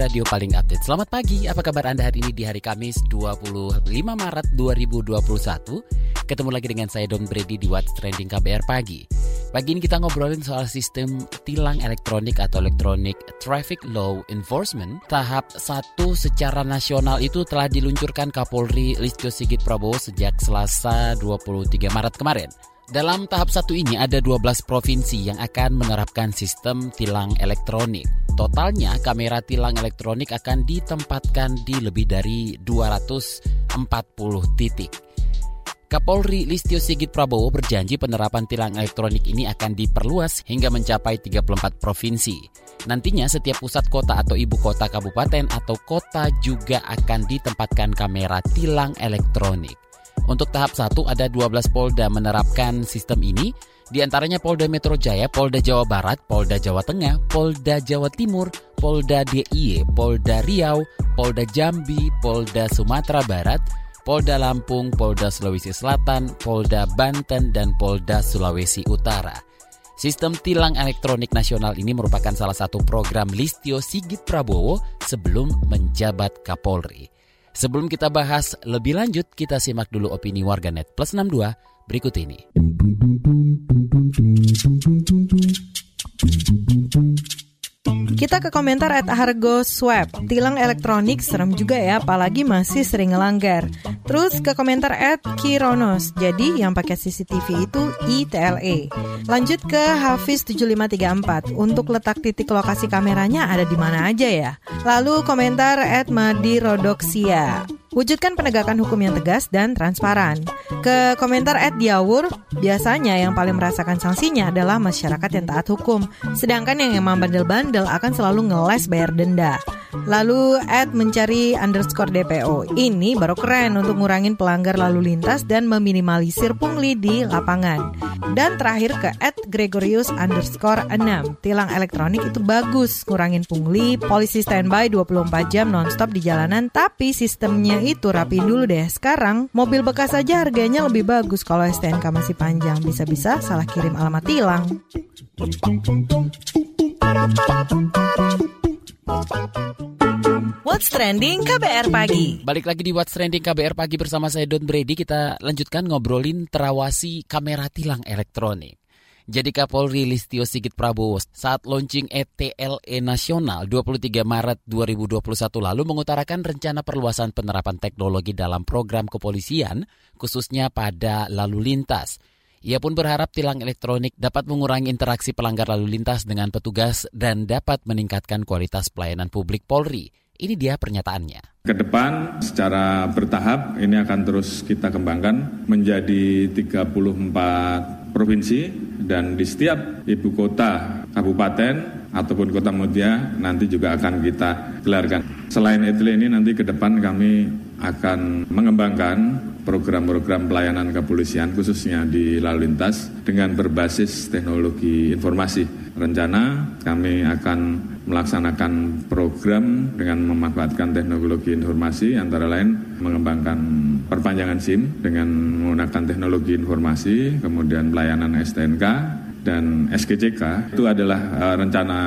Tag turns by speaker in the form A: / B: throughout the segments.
A: Radio paling update. Selamat pagi, apa kabar Anda hari ini di hari Kamis 25 Maret 2021? Ketemu lagi dengan saya Don Brady di What's Trending KBR Pagi. Pagi ini kita ngobrolin soal sistem tilang elektronik atau Electronic Traffic Law Enforcement. Tahap 1 secara nasional itu telah diluncurkan Kapolri Listio Sigit Prabowo sejak Selasa 23 Maret kemarin. Dalam tahap satu ini ada 12 provinsi yang akan menerapkan sistem tilang elektronik. Totalnya kamera tilang elektronik akan ditempatkan di lebih dari 240 titik. Kapolri Listio Sigit Prabowo berjanji penerapan tilang elektronik ini akan diperluas hingga mencapai 34 provinsi. Nantinya setiap pusat kota atau ibu kota kabupaten atau kota juga akan ditempatkan kamera tilang elektronik. Untuk tahap 1 ada 12 Polda menerapkan sistem ini, di antaranya Polda Metro Jaya, Polda Jawa Barat, Polda Jawa Tengah, Polda Jawa Timur, Polda DIY, Polda Riau, Polda Jambi, Polda Sumatera Barat, Polda Lampung, Polda Sulawesi Selatan, Polda Banten, dan Polda Sulawesi Utara. Sistem tilang elektronik nasional ini merupakan salah satu program Listio Sigit Prabowo sebelum menjabat Kapolri. Sebelum kita bahas lebih lanjut, kita simak dulu opini warganet plus 62 berikut ini.
B: Kita ke komentar at Hargo Swap. Tilang elektronik serem juga ya, apalagi masih sering ngelanggar. Terus ke komentar at Kironos. Jadi yang pakai CCTV itu ITLE. Lanjut ke Hafiz 7534. Untuk letak titik lokasi kameranya ada di mana aja ya? Lalu komentar at Madi Rodoksia. Wujudkan penegakan hukum yang tegas dan transparan. Ke komentar Ed Diawur, biasanya yang paling merasakan sanksinya adalah masyarakat yang taat hukum, sedangkan yang emang bandel-bandel akan selalu ngeles bayar denda. Lalu Ed mencari underscore DPO. Ini baru keren untuk ngurangin pelanggar lalu lintas dan meminimalisir pungli di lapangan. Dan terakhir ke Ed Gregorius underscore 6. Tilang elektronik itu bagus, ngurangin pungli, polisi standby 24 jam nonstop di jalanan, tapi sistemnya itu rapiin dulu deh. Sekarang mobil bekas aja harganya lebih bagus kalau STNK masih panjang. Bisa-bisa salah kirim alamat tilang.
C: What's Trending KBR Pagi
A: Balik lagi di What's Trending KBR Pagi bersama saya Don Brady Kita lanjutkan ngobrolin terawasi kamera tilang elektronik jadi Kapolri Listio Sigit Prabowo saat launching ETLE Nasional 23 Maret 2021 lalu mengutarakan rencana perluasan penerapan teknologi dalam program kepolisian khususnya pada lalu lintas. Ia pun berharap tilang elektronik dapat mengurangi interaksi pelanggar lalu lintas dengan petugas dan dapat meningkatkan kualitas pelayanan publik Polri. Ini dia pernyataannya.
D: Ke depan secara bertahap ini akan terus kita kembangkan menjadi 34 provinsi dan di setiap ibu kota kabupaten ataupun kota mudia nanti juga akan kita gelarkan. Selain itu ini nanti ke depan kami akan mengembangkan program-program pelayanan kepolisian khususnya di lalu lintas dengan berbasis teknologi informasi. Rencana kami akan melaksanakan program dengan memanfaatkan teknologi informasi antara lain mengembangkan perpanjangan SIM dengan menggunakan teknologi informasi, kemudian pelayanan STNK dan SKCK itu adalah uh, rencana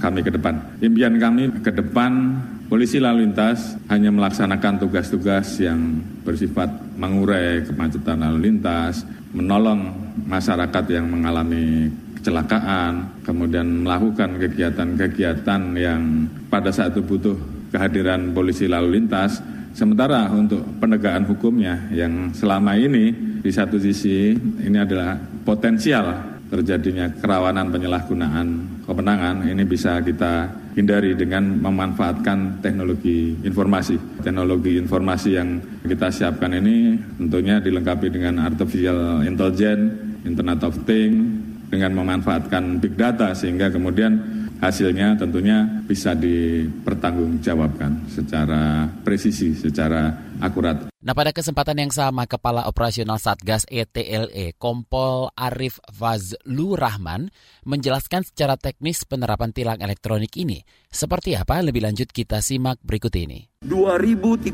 D: kami ke depan. Impian kami ke depan polisi lalu lintas hanya melaksanakan tugas-tugas yang bersifat mengurai kemacetan lalu lintas, menolong masyarakat yang mengalami kecelakaan, kemudian melakukan kegiatan-kegiatan yang pada saat itu butuh kehadiran polisi lalu lintas. Sementara untuk penegakan hukumnya yang selama ini di satu sisi ini adalah potensial terjadinya kerawanan penyalahgunaan kewenangan ini bisa kita hindari dengan memanfaatkan teknologi informasi. Teknologi informasi yang kita siapkan ini tentunya dilengkapi dengan artificial intelligence, Internet of Things, dengan memanfaatkan big data sehingga kemudian hasilnya tentunya bisa dipertanggungjawabkan secara presisi, secara akurat.
A: Nah pada kesempatan yang sama Kepala Operasional Satgas ETLE Kompol Arif Fazlu Rahman menjelaskan secara teknis penerapan tilang elektronik ini. Seperti apa lebih lanjut kita simak berikut ini.
E: 2030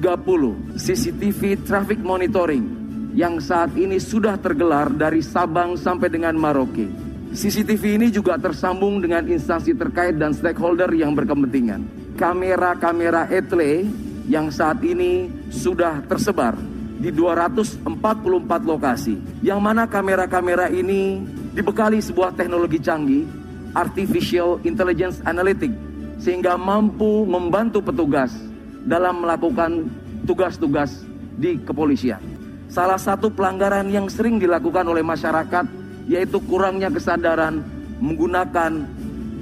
E: CCTV traffic monitoring yang saat ini sudah tergelar dari Sabang sampai dengan Maroke. CCTV ini juga tersambung dengan instansi terkait dan stakeholder yang berkepentingan. Kamera-kamera ETLE yang saat ini sudah tersebar di 244 lokasi. Yang mana kamera-kamera ini dibekali sebuah teknologi canggih, Artificial Intelligence Analytic, sehingga mampu membantu petugas dalam melakukan tugas-tugas di kepolisian. Salah satu pelanggaran yang sering dilakukan oleh masyarakat yaitu kurangnya kesadaran menggunakan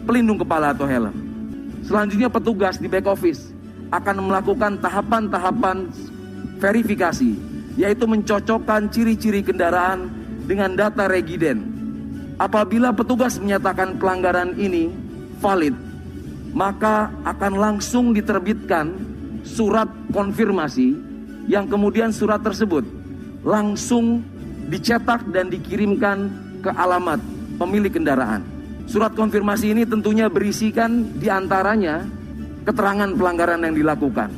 E: pelindung kepala atau helm. Selanjutnya petugas di back office akan melakukan tahapan-tahapan verifikasi, yaitu mencocokkan ciri-ciri kendaraan dengan data regiden. Apabila petugas menyatakan pelanggaran ini valid, maka akan langsung diterbitkan surat konfirmasi yang kemudian surat tersebut langsung dicetak dan dikirimkan ke alamat pemilik kendaraan. Surat konfirmasi ini tentunya berisikan di antaranya keterangan pelanggaran yang dilakukan,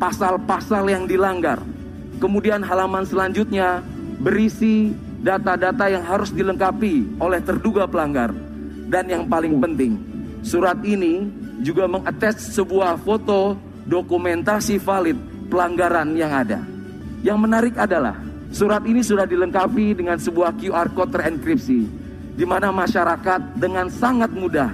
E: pasal-pasal yang dilanggar. Kemudian halaman selanjutnya berisi data-data yang harus dilengkapi oleh terduga pelanggar. Dan yang paling penting, surat ini juga mengattach sebuah foto dokumentasi valid pelanggaran yang ada. Yang menarik adalah surat ini sudah dilengkapi dengan sebuah QR code terenkripsi di mana masyarakat dengan sangat mudah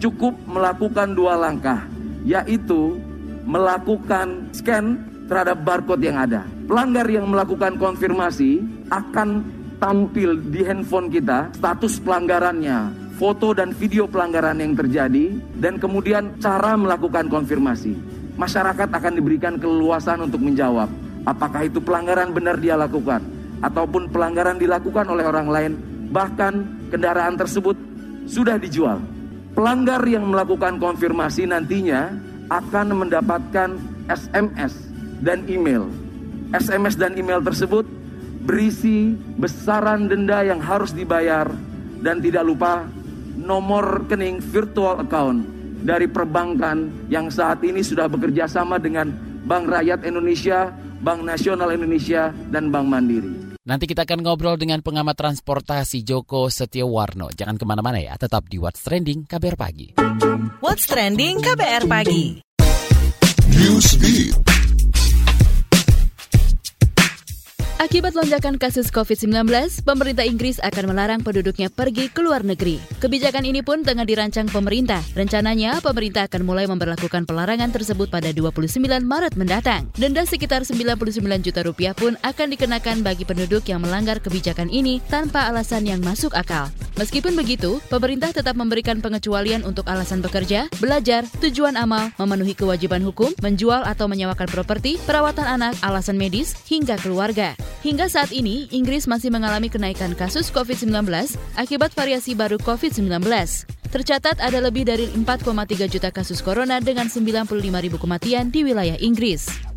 E: cukup melakukan dua langkah yaitu melakukan scan terhadap barcode yang ada. Pelanggar yang melakukan konfirmasi akan tampil di handphone kita status pelanggarannya, foto dan video pelanggaran yang terjadi, dan kemudian cara melakukan konfirmasi. Masyarakat akan diberikan keleluasan untuk menjawab apakah itu pelanggaran benar dia lakukan ataupun pelanggaran dilakukan oleh orang lain, bahkan kendaraan tersebut sudah dijual. Pelanggar yang melakukan konfirmasi nantinya akan mendapatkan SMS dan email. SMS dan email tersebut berisi besaran denda yang harus dibayar dan tidak lupa nomor rekening virtual account dari perbankan yang saat ini sudah bekerja sama dengan Bank Rakyat Indonesia, Bank Nasional Indonesia, dan Bank Mandiri.
A: Nanti kita akan ngobrol dengan pengamat transportasi Joko Setiawarno. Jangan ke mana-mana ya, tetap di What's Trending KBR Pagi.
B: What's Trending KBR Pagi.
F: Newsbeat.
G: Akibat lonjakan kasus COVID-19, pemerintah Inggris akan melarang penduduknya pergi ke luar negeri. Kebijakan ini pun tengah dirancang pemerintah. Rencananya, pemerintah akan mulai memperlakukan pelarangan tersebut pada 29 Maret mendatang. Denda sekitar 99 juta rupiah pun akan dikenakan bagi penduduk yang melanggar kebijakan ini tanpa alasan yang masuk akal. Meskipun begitu, pemerintah tetap memberikan pengecualian untuk alasan bekerja, belajar, tujuan amal, memenuhi kewajiban hukum, menjual atau menyewakan properti, perawatan anak, alasan medis, hingga keluarga. Hingga saat ini, Inggris masih mengalami kenaikan kasus COVID-19 akibat variasi baru COVID-19. Tercatat ada lebih dari 4,3 juta kasus corona dengan 95 ribu kematian di wilayah Inggris.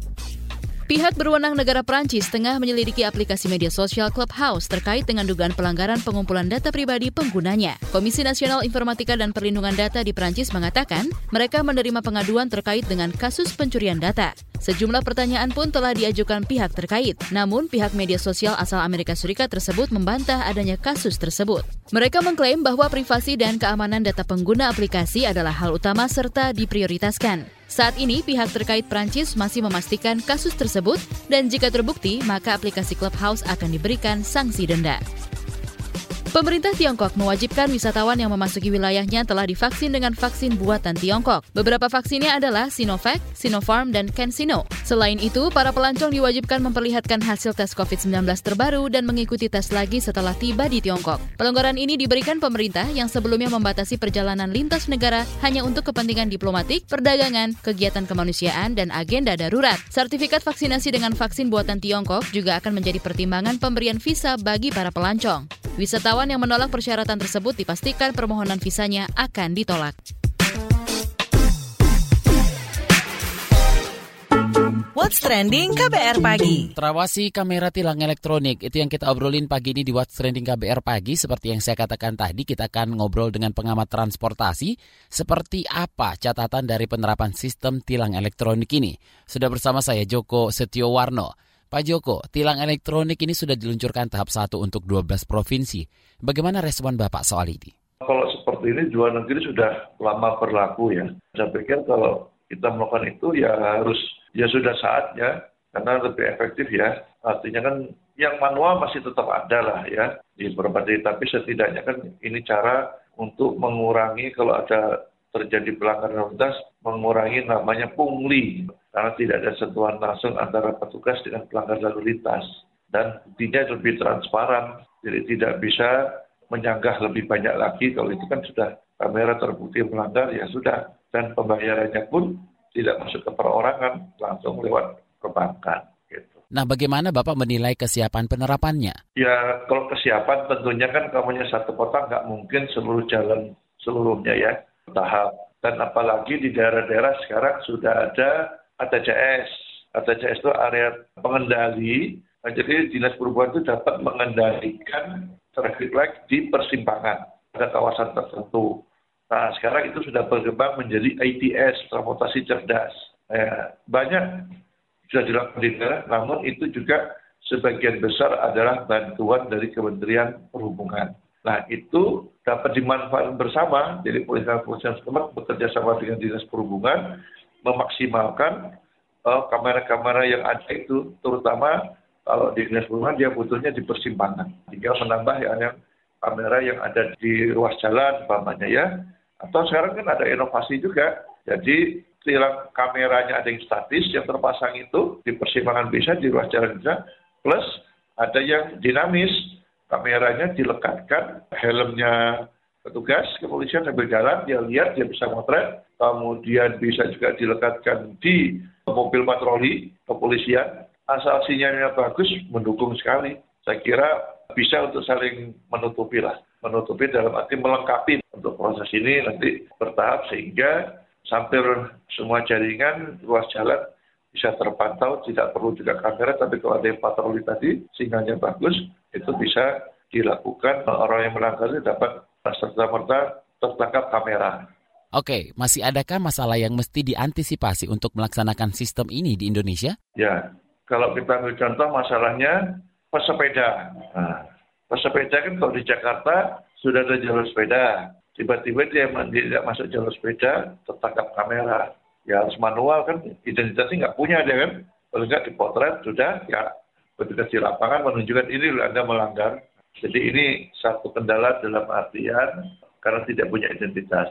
G: Pihak berwenang negara Prancis tengah menyelidiki aplikasi media sosial Clubhouse terkait dengan dugaan pelanggaran pengumpulan data pribadi penggunanya. Komisi Nasional Informatika dan Perlindungan Data di Prancis mengatakan mereka menerima pengaduan terkait dengan kasus pencurian data. Sejumlah pertanyaan pun telah diajukan pihak terkait, namun pihak media sosial asal Amerika Serikat tersebut membantah adanya kasus tersebut. Mereka mengklaim bahwa privasi dan keamanan data pengguna aplikasi adalah hal utama serta diprioritaskan. Saat ini pihak terkait Prancis masih memastikan kasus tersebut dan jika terbukti maka aplikasi Clubhouse akan diberikan sanksi denda. Pemerintah Tiongkok mewajibkan wisatawan yang memasuki wilayahnya telah divaksin dengan vaksin buatan Tiongkok. Beberapa vaksinnya adalah Sinovac, Sinopharm, dan CanSino. Selain itu, para pelancong diwajibkan memperlihatkan hasil tes COVID-19 terbaru dan mengikuti tes lagi setelah tiba di Tiongkok. Pelonggaran ini diberikan pemerintah yang sebelumnya membatasi perjalanan lintas negara hanya untuk kepentingan diplomatik, perdagangan, kegiatan kemanusiaan, dan agenda darurat. Sertifikat vaksinasi dengan vaksin buatan Tiongkok juga akan menjadi pertimbangan pemberian visa bagi para pelancong. Wisatawan yang menolak persyaratan tersebut dipastikan permohonan visanya akan ditolak.
B: What's Trending KBR Pagi.
A: Terawasi kamera tilang elektronik, itu yang kita obrolin pagi ini di What's Trending KBR Pagi. Seperti yang saya katakan tadi, kita akan ngobrol dengan pengamat transportasi. Seperti apa catatan dari penerapan sistem tilang elektronik ini? Sudah bersama saya Joko Setiowarno. Pak Joko, tilang elektronik ini sudah diluncurkan tahap 1 untuk 12 provinsi. Bagaimana respon Bapak soal ini?
H: Kalau seperti ini, jual negeri sudah lama berlaku ya. Saya pikir kalau kita melakukan itu ya harus ya sudah saatnya karena lebih efektif ya. Artinya kan yang manual masih tetap ada lah ya di diri, tapi setidaknya kan ini cara untuk mengurangi kalau ada terjadi pelanggaran lalu mengurangi namanya pungli karena tidak ada sentuhan langsung antara petugas dengan pelanggar lalu lintas dan buktinya lebih transparan, jadi tidak bisa menyanggah lebih banyak lagi kalau itu kan sudah kamera terbukti melanggar ya sudah dan pembayarannya pun tidak masuk ke perorangan langsung lewat perbankan. Gitu.
A: Nah, bagaimana Bapak menilai kesiapan penerapannya?
H: Ya, kalau kesiapan tentunya kan kamunya satu kota nggak mungkin seluruh jalan seluruhnya ya tahap. Dan apalagi di daerah-daerah sekarang sudah ada ATCS. ATCS itu area pengendali. Nah, jadi dinas perhubungan itu dapat mengendalikan traffic light di persimpangan pada kawasan tertentu. Nah, sekarang itu sudah berkembang menjadi ITS, transportasi cerdas. Eh, banyak sudah dilakukan di daerah, namun itu juga sebagian besar adalah bantuan dari Kementerian Perhubungan. Nah, itu dapat dimanfaatkan bersama, jadi polisi-polisi setempat bekerja sama dengan Dinas Perhubungan, memaksimalkan kamera-kamera uh, yang ada itu, terutama kalau di Dinas Perhubungan dia butuhnya di persimpangan. Tinggal menambah yang, yang kamera yang ada di ruas jalan, umpamanya ya. Atau sekarang kan ada inovasi juga, jadi tilang kameranya ada yang statis, yang terpasang itu di persimpangan bisa, di ruas jalan bisa, plus ada yang dinamis, kameranya dilekatkan, helmnya petugas kepolisian sambil jalan, dia lihat, dia bisa motret, kemudian bisa juga dilekatkan di mobil patroli kepolisian, asal sinyalnya bagus, mendukung sekali. Saya kira bisa untuk saling menutupi lah. Menutupi dalam arti melengkapi untuk proses ini nanti bertahap sehingga hampir semua jaringan ruas jalan bisa terpantau, tidak perlu juga kamera, tapi kalau ada yang patroli tadi, sinyalnya bagus, itu bisa dilakukan orang yang melanggar dapat serta-merta tertangkap kamera.
A: Oke, masih adakah masalah yang mesti diantisipasi untuk melaksanakan sistem ini di Indonesia?
H: Ya, kalau kita ambil contoh masalahnya pesepeda. Nah, pesepeda kan kalau di Jakarta sudah ada jalur sepeda. Tiba-tiba dia tidak masuk jalur sepeda, tertangkap kamera. Ya harus manual kan, identitasnya nggak punya dia kan. Kalau nggak dipotret, sudah ya petugas di lapangan menunjukkan ini Anda melanggar. Jadi ini satu kendala dalam artian karena tidak punya identitas.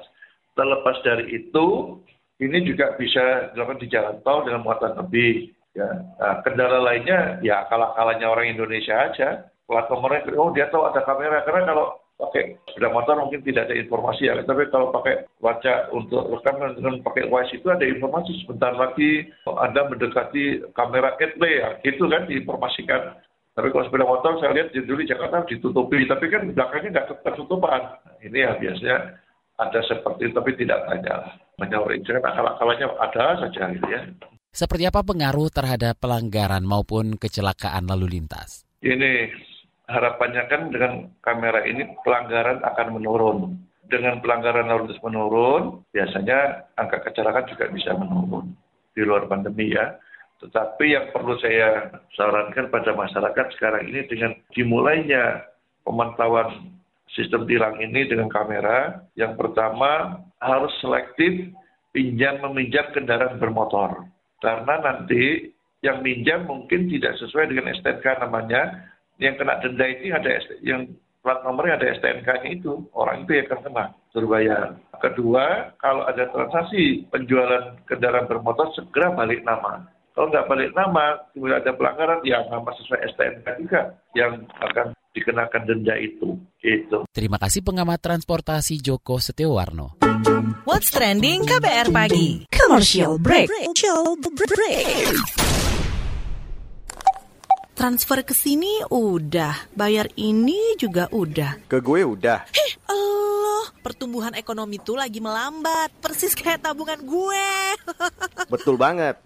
H: Terlepas dari itu, ini juga bisa dilakukan di jalan tol dengan muatan lebih. Ya, nah, kendala lainnya ya kalah-kalahnya orang Indonesia aja. Plat nomornya, oh dia tahu ada kamera. Karena kalau pakai sepeda motor mungkin tidak ada informasi ya. Tapi kalau pakai wajah untuk rekaman dengan pakai WISE itu ada informasi sebentar lagi Anda mendekati kamera gateway ya. Gitu kan diinformasikan. Tapi kalau sepeda motor saya lihat dulu Jakarta ditutupi. Tapi kan belakangnya nggak tertutupan. Ini ya biasanya ada seperti itu tapi tidak banyak. Banyak orang kan akal-akalanya ada saja gitu ya.
A: Seperti apa pengaruh terhadap pelanggaran maupun kecelakaan lalu lintas?
H: Ini harapannya kan dengan kamera ini pelanggaran akan menurun. Dengan pelanggaran lalu lintas menurun, biasanya angka kecelakaan juga bisa menurun di luar pandemi ya. Tetapi yang perlu saya sarankan pada masyarakat sekarang ini dengan dimulainya pemantauan sistem tilang ini dengan kamera, yang pertama harus selektif pinjam meminjam kendaraan bermotor karena nanti yang minjam mungkin tidak sesuai dengan STNK namanya. Yang kena denda ini ada yang plat nomornya ada STNK-nya itu. Orang itu yang akan kena suruh bayar. Kedua, kalau ada transaksi penjualan kendaraan bermotor segera balik nama. Kalau nggak balik nama, kemudian ada pelanggaran, ya nama sesuai STNK juga yang akan dikenakan denda itu. Itu.
A: Terima kasih pengamat transportasi Joko Setiowarno.
B: What's trending KBR pagi? Commercial break. Commercial break. Transfer ke sini udah, bayar ini juga udah.
I: Ke gue udah.
B: Heh, Allah, pertumbuhan ekonomi tuh lagi melambat, persis kayak tabungan gue.
I: Betul banget.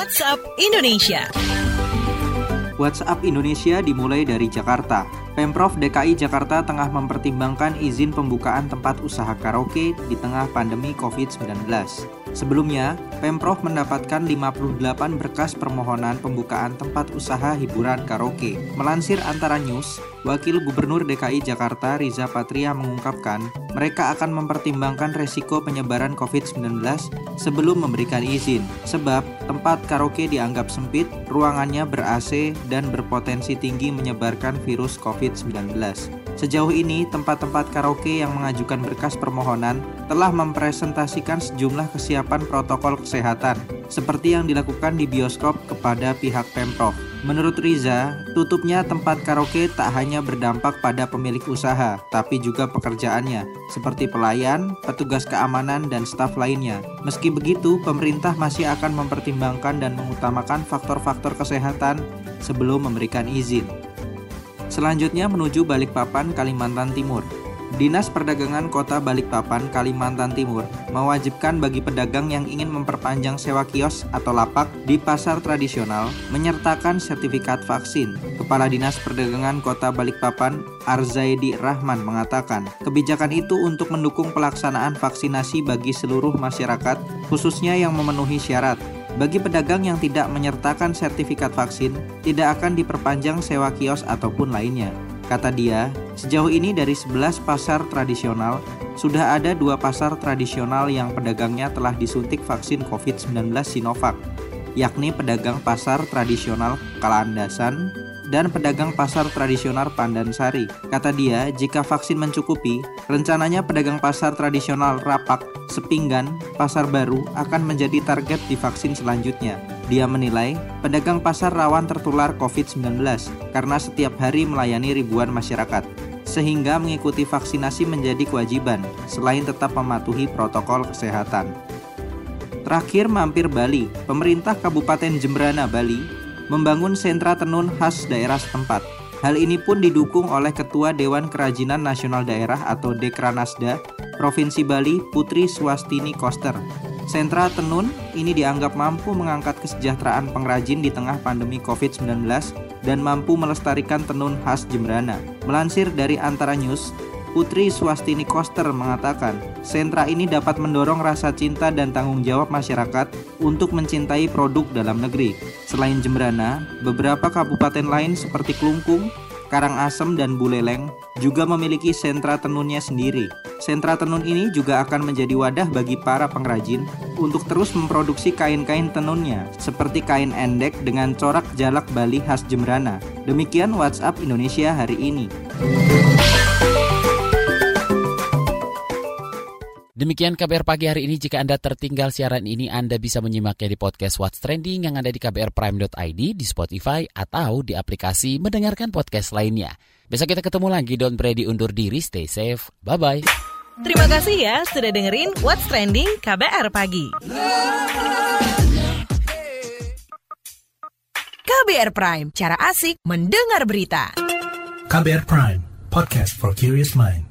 B: WhatsApp Indonesia.
J: WhatsApp Indonesia dimulai dari Jakarta. Pemprov DKI Jakarta tengah mempertimbangkan izin pembukaan tempat usaha karaoke di tengah pandemi COVID-19. Sebelumnya, Pemprov mendapatkan 58 berkas permohonan pembukaan tempat usaha hiburan karaoke. Melansir Antara News, Wakil Gubernur DKI Jakarta Riza Patria mengungkapkan, mereka akan mempertimbangkan resiko penyebaran COVID-19 sebelum memberikan izin, sebab tempat karaoke dianggap sempit, ruangannya ber-AC, dan berpotensi tinggi menyebarkan virus COVID-19. Sejauh ini, tempat-tempat karaoke yang mengajukan berkas permohonan telah mempresentasikan sejumlah kesiapan protokol kesehatan, seperti yang dilakukan di bioskop kepada pihak Pemprov. Menurut Riza, tutupnya tempat karaoke tak hanya berdampak pada pemilik usaha, tapi juga pekerjaannya, seperti pelayan, petugas keamanan, dan staf lainnya. Meski begitu, pemerintah masih akan mempertimbangkan dan mengutamakan faktor-faktor kesehatan sebelum memberikan izin. Selanjutnya menuju Balikpapan, Kalimantan Timur. Dinas Perdagangan Kota Balikpapan, Kalimantan Timur mewajibkan bagi pedagang yang ingin memperpanjang sewa kios atau lapak di pasar tradisional menyertakan sertifikat vaksin. Kepala Dinas Perdagangan Kota Balikpapan, Arzaidi Rahman mengatakan, kebijakan itu untuk mendukung pelaksanaan vaksinasi bagi seluruh masyarakat, khususnya yang memenuhi syarat. Bagi pedagang yang tidak menyertakan sertifikat vaksin, tidak akan diperpanjang sewa kios ataupun lainnya. Kata dia, sejauh ini dari 11 pasar tradisional, sudah ada dua pasar tradisional yang pedagangnya telah disuntik vaksin COVID-19 Sinovac, yakni pedagang pasar tradisional Kalandasan dan pedagang pasar tradisional Pandansari. Kata dia, jika vaksin mencukupi, rencananya pedagang pasar tradisional Rapak, Sepinggan, Pasar Baru akan menjadi target divaksin selanjutnya. Dia menilai, pedagang pasar rawan tertular COVID-19 karena setiap hari melayani ribuan masyarakat sehingga mengikuti vaksinasi menjadi kewajiban selain tetap mematuhi protokol kesehatan. Terakhir mampir Bali, pemerintah Kabupaten Jembrana Bali membangun sentra tenun khas daerah setempat. Hal ini pun didukung oleh Ketua Dewan Kerajinan Nasional Daerah atau Dekranasda Provinsi Bali Putri Swastini Koster. Sentra tenun ini dianggap mampu mengangkat kesejahteraan pengrajin di tengah pandemi COVID-19 dan mampu melestarikan tenun khas Jembrana. Melansir dari Antara News, Putri Swastini Koster mengatakan, sentra ini dapat mendorong rasa cinta dan tanggung jawab masyarakat untuk mencintai produk dalam negeri. Selain Jembrana, beberapa kabupaten lain seperti Klungkung, Karangasem, dan Buleleng juga memiliki sentra tenunnya sendiri. Sentra tenun ini juga akan menjadi wadah bagi para pengrajin untuk terus memproduksi kain-kain tenunnya, seperti kain endek dengan corak jalak Bali khas Jembrana. Demikian WhatsApp Indonesia hari ini.
A: Demikian KBR pagi hari ini. Jika Anda tertinggal siaran ini, Anda bisa menyimaknya di podcast What's Trending yang ada di kbrprime.id, di Spotify, atau di aplikasi mendengarkan podcast lainnya. Besok kita ketemu lagi. Don't Brady undur diri. Stay safe. Bye-bye.
B: Terima kasih ya sudah dengerin What's Trending KBR Pagi. KBR Prime, cara asik mendengar berita.
C: KBR Prime, podcast for curious mind.